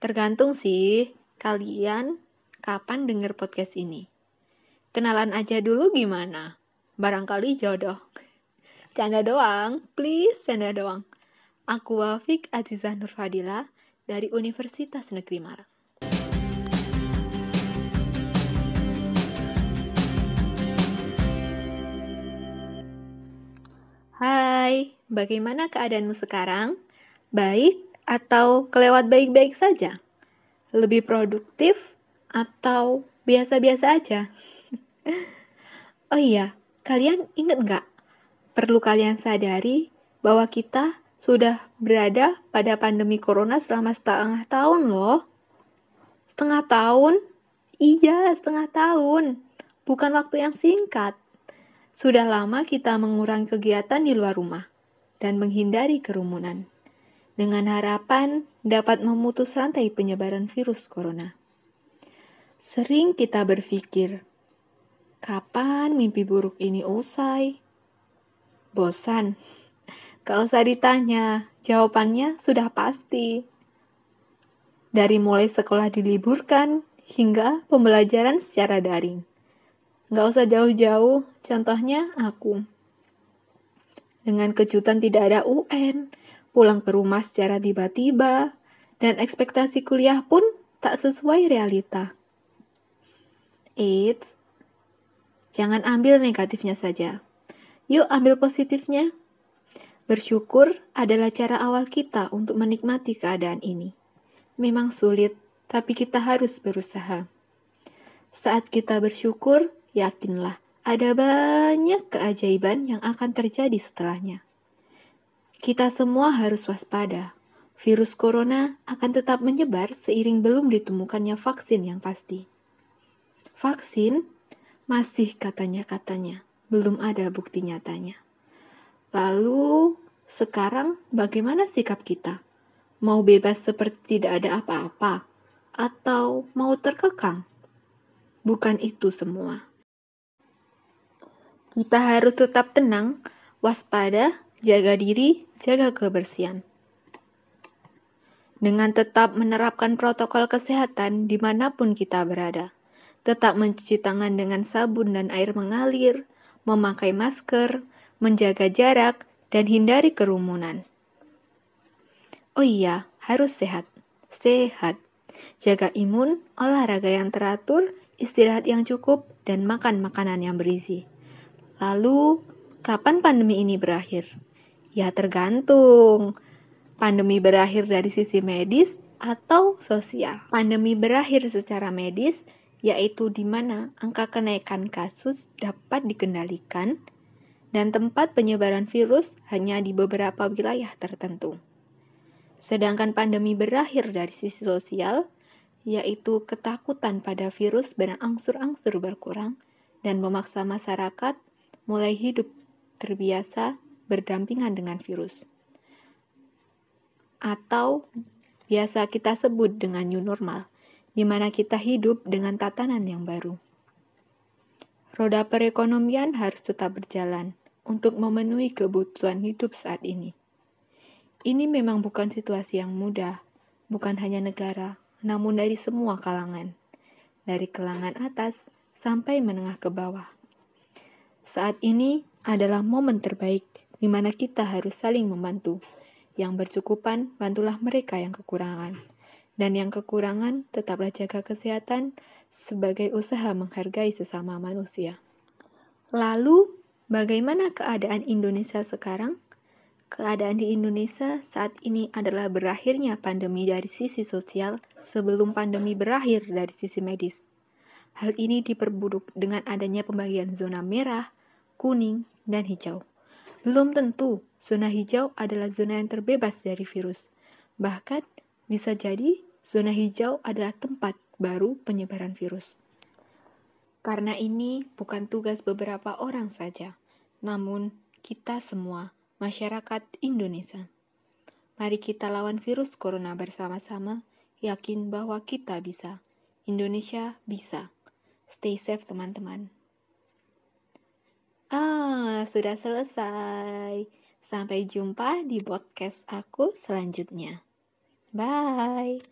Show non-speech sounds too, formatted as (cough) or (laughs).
Tergantung sih, kalian kapan denger podcast ini. Kenalan aja dulu gimana? Barangkali jodoh. Canda doang, please canda doang. Aku Wafik Azizah Nurfadila dari Universitas Negeri Malang. Hai, bagaimana keadaanmu sekarang? Baik atau kelewat baik-baik saja? Lebih produktif atau biasa-biasa aja? (laughs) oh iya, kalian ingat nggak? Perlu kalian sadari bahwa kita sudah berada pada pandemi corona selama setengah tahun loh. Setengah tahun? Iya, setengah tahun. Bukan waktu yang singkat. Sudah lama kita mengurangi kegiatan di luar rumah dan menghindari kerumunan dengan harapan dapat memutus rantai penyebaran virus corona. Sering kita berpikir, kapan mimpi buruk ini usai? Bosan? (laughs) Gak usah ditanya, jawabannya sudah pasti. Dari mulai sekolah diliburkan hingga pembelajaran secara daring. Gak usah jauh-jauh, contohnya aku. Dengan kejutan tidak ada UN, pulang ke rumah secara tiba-tiba, dan ekspektasi kuliah pun tak sesuai realita. Eits, jangan ambil negatifnya saja. Yuk ambil positifnya. Bersyukur adalah cara awal kita untuk menikmati keadaan ini. Memang sulit, tapi kita harus berusaha. Saat kita bersyukur, yakinlah ada banyak keajaiban yang akan terjadi setelahnya. Kita semua harus waspada. Virus corona akan tetap menyebar seiring belum ditemukannya vaksin yang pasti. Vaksin masih katanya-katanya, belum ada bukti nyatanya. Lalu, sekarang bagaimana sikap kita? Mau bebas seperti tidak ada apa-apa? Atau mau terkekang? Bukan itu semua. Kita harus tetap tenang, waspada, jaga diri, jaga kebersihan. Dengan tetap menerapkan protokol kesehatan di mana pun kita berada, tetap mencuci tangan dengan sabun dan air mengalir, memakai masker, menjaga jarak, dan hindari kerumunan. Oh iya, harus sehat. Sehat. Jaga imun, olahraga yang teratur, istirahat yang cukup, dan makan makanan yang berisi. Lalu, kapan pandemi ini berakhir? Ya tergantung. Pandemi berakhir dari sisi medis atau sosial. Pandemi berakhir secara medis yaitu di mana angka kenaikan kasus dapat dikendalikan dan tempat penyebaran virus hanya di beberapa wilayah tertentu. Sedangkan pandemi berakhir dari sisi sosial, yaitu ketakutan pada virus berangsur-angsur berkurang dan memaksa masyarakat mulai hidup terbiasa berdampingan dengan virus. Atau biasa kita sebut dengan new normal, di mana kita hidup dengan tatanan yang baru. Roda perekonomian harus tetap berjalan untuk memenuhi kebutuhan hidup saat ini. Ini memang bukan situasi yang mudah, bukan hanya negara, namun dari semua kalangan, dari kalangan atas sampai menengah ke bawah. Saat ini adalah momen terbaik di mana kita harus saling membantu. Yang bercukupan, bantulah mereka yang kekurangan. Dan yang kekurangan, tetaplah jaga kesehatan sebagai usaha menghargai sesama manusia. Lalu, bagaimana keadaan Indonesia sekarang? Keadaan di Indonesia saat ini adalah berakhirnya pandemi dari sisi sosial sebelum pandemi berakhir dari sisi medis. Hal ini diperburuk dengan adanya pembagian zona merah, kuning, dan hijau. Belum tentu zona hijau adalah zona yang terbebas dari virus. Bahkan bisa jadi zona hijau adalah tempat baru penyebaran virus. Karena ini bukan tugas beberapa orang saja, namun kita semua, masyarakat Indonesia. Mari kita lawan virus corona bersama-sama, yakin bahwa kita bisa. Indonesia bisa. Stay safe teman-teman. Ah, sudah selesai. Sampai jumpa di podcast aku selanjutnya. Bye.